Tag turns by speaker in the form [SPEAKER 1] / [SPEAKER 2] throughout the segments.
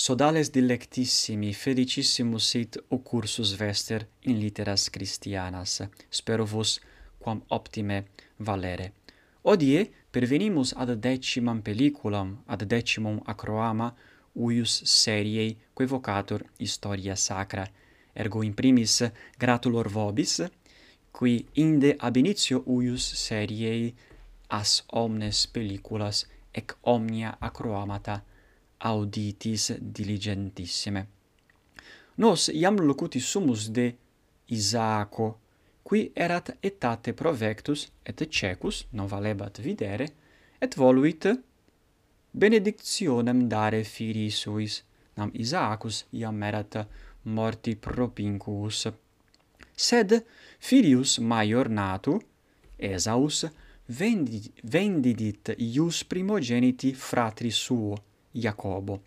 [SPEAKER 1] sodales dilectissimi felicissimus sit occursus vester in litteras Christianas. Spero vos quam optime valere. Odie pervenimus ad decimam pelliculam ad decimum acroama uius seriei quae vocatur historia sacra. Ergo in primis gratulor vobis qui inde ab initio uius seriei as omnes pelliculas ec omnia acroamata auditis diligentissime. Nos iam locuti sumus de Isaaco, qui erat etate provectus et cecus, non valebat videre, et voluit benedictionem dare filii suis, nam Isaacus iam erat morti propinquus. Sed filius maior natu, Esaus, vendi, vendidit ius primogeniti fratri suo, Iacobo.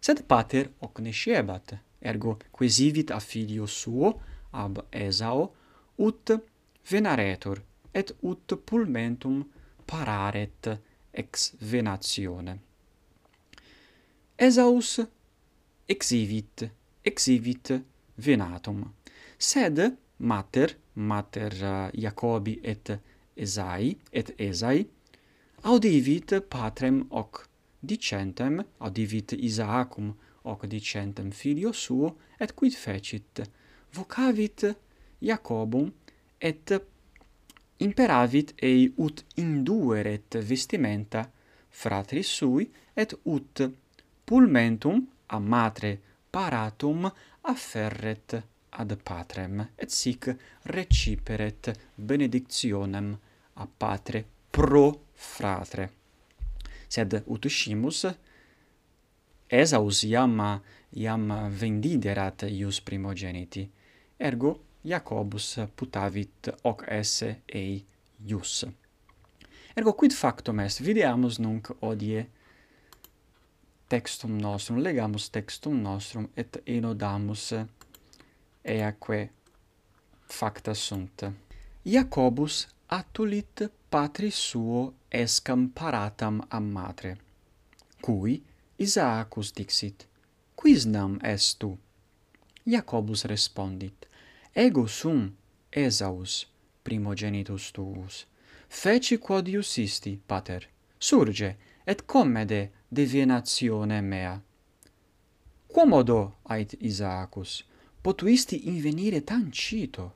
[SPEAKER 1] Sed pater hoc nescebat, ergo quesivit a filio suo, ab Esau, ut venaretur, et ut pulmentum pararet ex venatione. Esaus exivit, exivit venatum. Sed mater, mater uh, Jacobi et Esai, et Esai, audivit patrem hoc dicentem audivit Isaacum hoc dicentem filio suo et quid fecit? Vocavit Iacobum et imperavit ei ut indueret vestimenta fratris sui et ut pulmentum a matre paratum afferret ad patrem et sic reciperet benedictionem a patre pro fratre sed ut utuscimus Esaus iam iam vendiderat ius primogeniti. Ergo Jacobus putavit hoc esse ei ius. Ergo quid factum est? Videamus nunc odie textum nostrum legamus textum nostrum et enodamus eaque facta sunt. Jacobus atulit patris suo escam paratam a matre. Cui Isaacus dixit, Quis nam es tu? Jacobus respondit, Ego sum, Esaus, primogenitus tuus. Feci quod iusisti, pater, surge, et commede divinatione mea. Quomodo, ait Isaacus, potuisti invenire tan cito?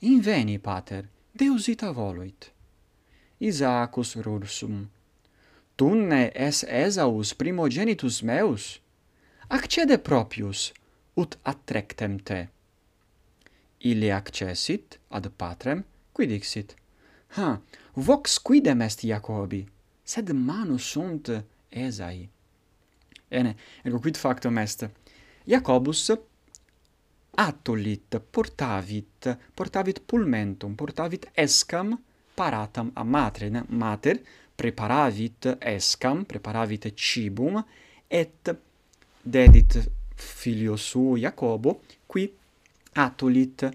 [SPEAKER 1] Inveni, pater, Deus ita voluit. Isaacus rursum. Tunne es Esaus primogenitus meus, accede propius, ut attrectem te. Ille accessit ad patrem, qui dixit, Ha, vox quidem est Iacobi, sed manus sunt Esai. Ene, ergo quid factum est. Iacobus attulit, portavit, portavit pulmentum, portavit escam paratam a matrina, mater preparavit escam, preparavit cibum, et dedit filio suo Jacobo, qui atulit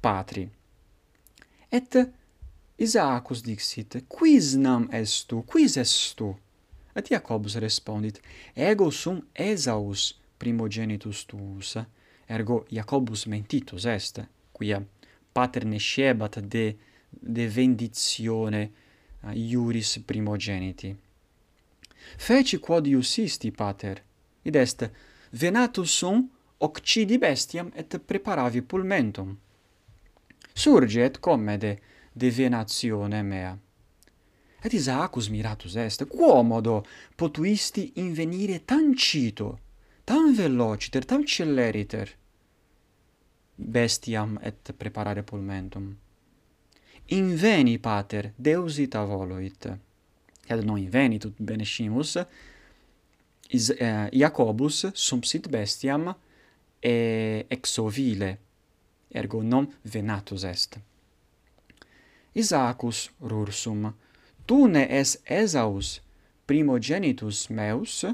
[SPEAKER 1] patri. Et Isaacus dixit, quis nam est tu, quis est tu? Et Iacobus respondit, ego sum Esaus primogenitus tuus, ergo Iacobus mentitus est, quia pater nescebat de de vendizione uh, iuris primogeniti. Feci quod iusisti, pater, id est, venatus sum, occidi bestiam et preparavi pulmentum. Surge et commede devenatione mea. Et Isaacus miratus est, quomodo potuisti invenire tancito, tam velociter, tam celeriter, bestiam et preparare pulmentum inveni pater deus ita voluit et non inveni tut benescimus is eh, Jacobus sumpsit bestiam e ex ovile ergo non venatus est. Isaacus rursum tu ne es Esaus primogenitus meus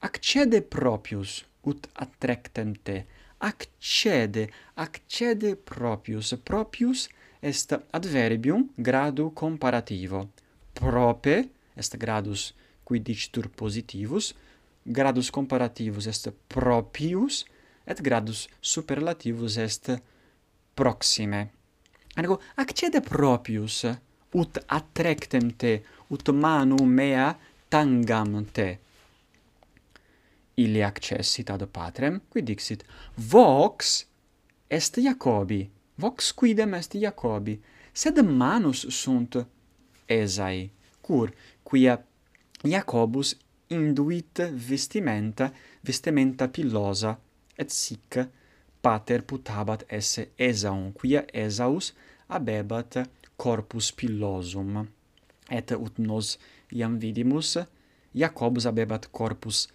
[SPEAKER 1] accede propius ut attrectem te accede, accede propius. Propius est adverbium gradu comparativo. Prope est gradus qui dicitur positivus, gradus comparativus est propius, et gradus superlativus est proxime. Ergo, accede propius, ut attrectem te, ut manu mea tangam te. Ili accessit ad patrem, qui dixit, Vox est Iacobi, vox quidem est Iacobi, sed manus sunt Esai, cur quia Iacobus induit vestimenta, vestimenta pillosa, et sic pater putabat esse Esaum, quia Esaus abebat corpus pillosum. Et ut nos iam vidimus, Iacobus abebat corpus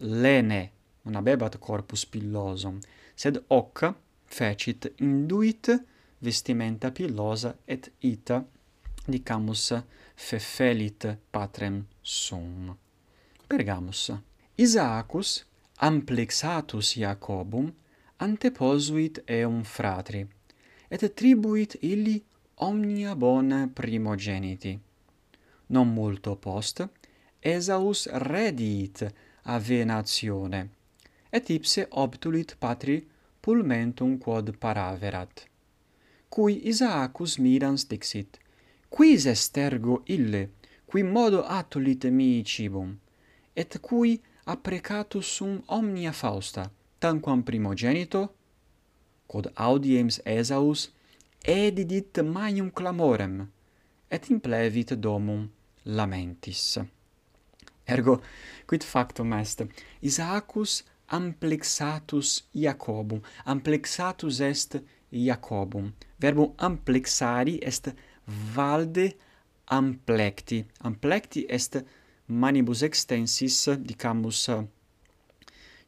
[SPEAKER 1] lene non abebat corpus pillosum, sed hoc fecit induit vestimenta pillosa et ita dicamus fefelit patrem sum. Pergamus. Isaacus amplexatus Iacobum anteposuit eum fratri, et tribuit illi omnia bona primogeniti. Non multo post, Esaus rediit avenazione. Et ipse obtulit patri pulmentum quod paraverat. Cui Isaacus mirans dixit quis est ergo ille qui modo attulit mihi cibum? Et cui apprecatus sum omnia fausta tanquam primogenito? Quod audiems Esaus edidit magnum clamorem et implevit domum lamentis. Ergo, quid factum est, Isaacus amplexatus Iacobum, amplexatus est Iacobum. Verbum amplexari est valde amplecti. Amplecti est manibus extensis, dicamus,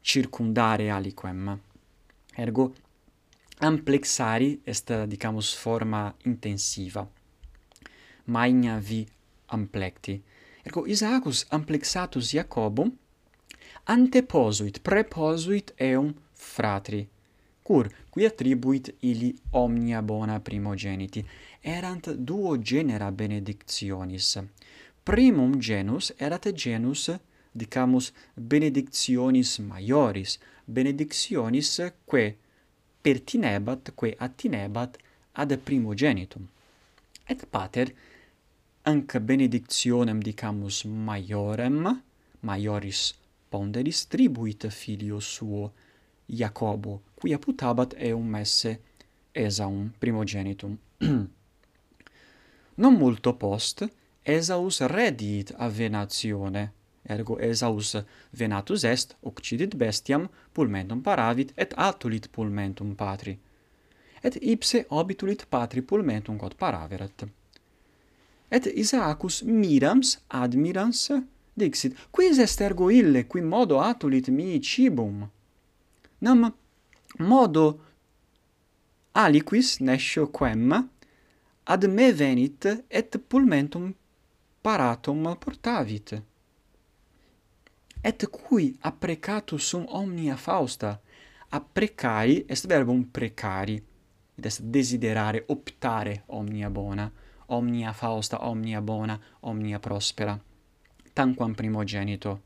[SPEAKER 1] circundare aliquem. Ergo, amplexari est, dicamus, forma intensiva. Magna vi amplecti. Ergo Isaacus amplexatus Iacobum anteposuit, preposuit eum fratri, cur qui attribuit ili omnia bona primogeniti, erant duo genera benedictionis. Primum genus erat genus, dicamus, benedictionis maioris, benedictionis quae pertinebat, quae attinebat ad primogenitum. Et pater anc benedictionem dicamus maiorem, maioris ponderis tribuit filio suo, Iacobo, qui putabat eum esse Esaum primogenitum. non multo post, Esaus redit a venatione, ergo Esaus venatus est, occidit bestiam, pulmentum paravit, et atulit pulmentum patri. Et ipse obitulit patri pulmentum quod paraverat et Isaacus mirams admirans dixit, quis est ergo ille qui modo atulit mi cibum? Nam modo aliquis nescio quem ad me venit et pulmentum paratum portavit. Et cui apprecatus sum omnia fausta, apprecari est verbum precari, id est desiderare, optare omnia bona, omnia fausta, omnia bona, omnia prospera, tanquam primogenito.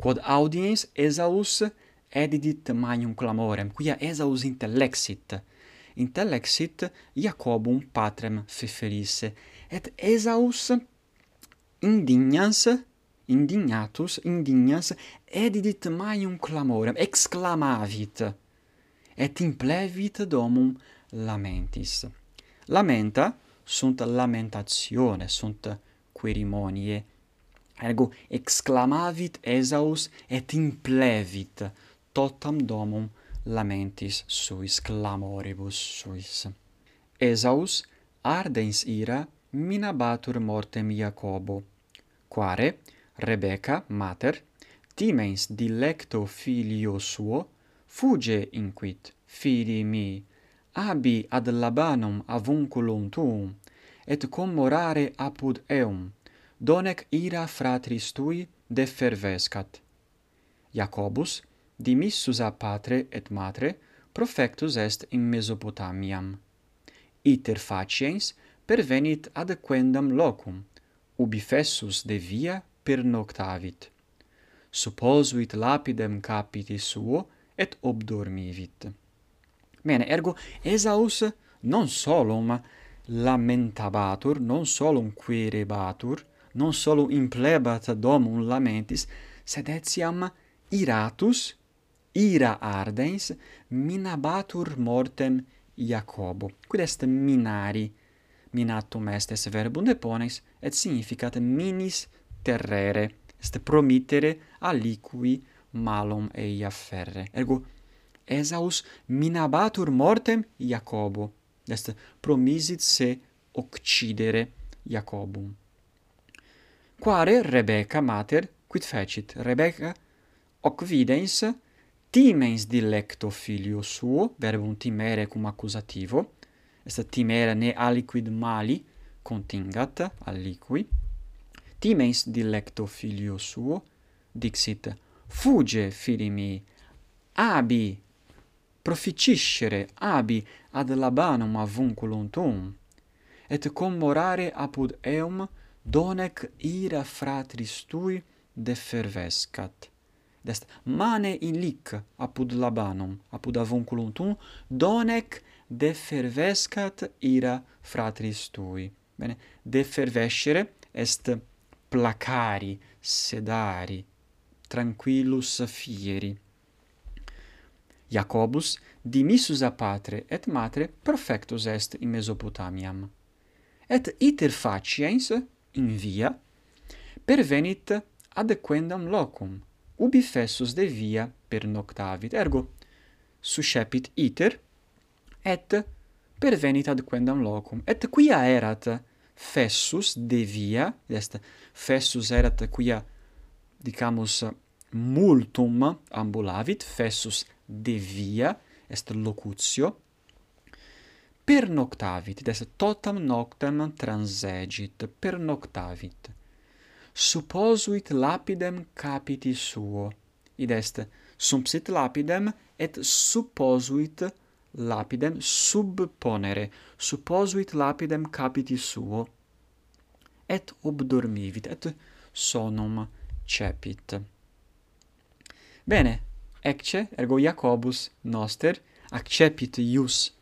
[SPEAKER 1] Quod audiens Esaus edidit magnum clamorem, quia Esaus intellexit, intellexit Iacobum patrem feferisse, et Esaus indignans, indignatus, indignas, edidit maium clamorem, exclamavit, et implevit domum lamentis. Lamenta, sunt lamentatione, sunt querimonie. Ergo exclamavit Esaus et implevit, totam domum lamentis suis clamoribus suis. Esaus ardens ira minabatur mortem Iacobo, quare Rebecca, mater, timens dilecto filio suo, fuge inquit, fili mi, abi ad labanum avunculum tuum, et commorare apud eum, donec ira fratris tui defervescat. Jacobus, dimissus a patre et matre, profectus est in Mesopotamiam. Iter faciens pervenit ad quendam locum, ubi fessus de via pernoctavit. Supposuit lapidem capiti suo, et obdormivit. Bene, ergo Esaus non solum lamentabatur, non solum querebatur, non solum implebat domum lamentis, sed etiam iratus, ira ardens, minabatur mortem Iacobo. Quid est minari? Minatum est es verbum deponens, et significat minis terrere, est promittere aliqui malum eia ferre. Ergo, Esaus minabatur mortem Iacobo, est promisit se occidere Iacobum. Quare Rebecca mater quid fecit? Rebecca hoc videns timens dilecto filio suo, verbum timere cum accusativo, est timere ne aliquid mali contingat aliqui, timens dilecto filio suo, dixit, fuge, fili mi, abi proficiscere abi ad labanum avunculuntum, et commorare apud eum donec ira fratris tui defervescat. Dest mane illic apud labanum, apud avunculuntum, donec defervescat ira fratris tui. Bene, defervescere est placari, sedari, tranquillus fieri. Jacobus dimissus a patre et matre perfectus est in Mesopotamiam. Et iter faciens in via pervenit adequendam locum, ubi fessus de via per noctavit. Ergo, suscepit iter, et pervenit adquendam locum. Et quia erat fessus de via, est fessus erat quia, dicamus, multum ambulavit, fessus devia est locutio per noctavit des totam noctem transegit per noctavit. Supposuit lapidem capiti suo id est sumpsit lapidem et supposuit lapidem subponere supposuit lapidem capiti suo et obdormivit et sonum cepit. Bene ecce, ergo Iacobus noster accepit ius,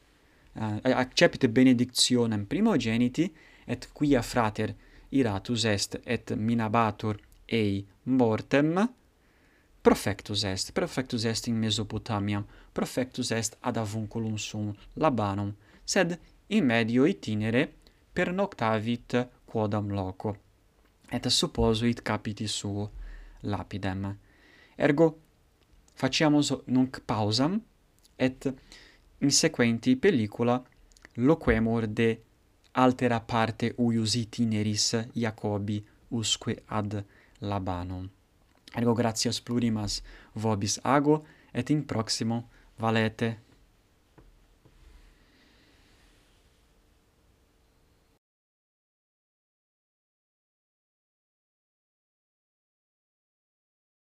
[SPEAKER 1] uh, accepit benedictionem primogeniti, et quia frater iratus est et minabatur ei mortem, profectus est, profectus est in Mesopotamia profectus est ad avunculum sum labanum, sed in medio itinere pernoctavit quodam loco, et supposuit capiti suo lapidem. Ergo Facciamo nunc pausam et insequenti pellicula loquemur de altera parte uius itineris Iacobi usque ad Labanum. Ergo gratias plurimas vobis ago et in proximo valete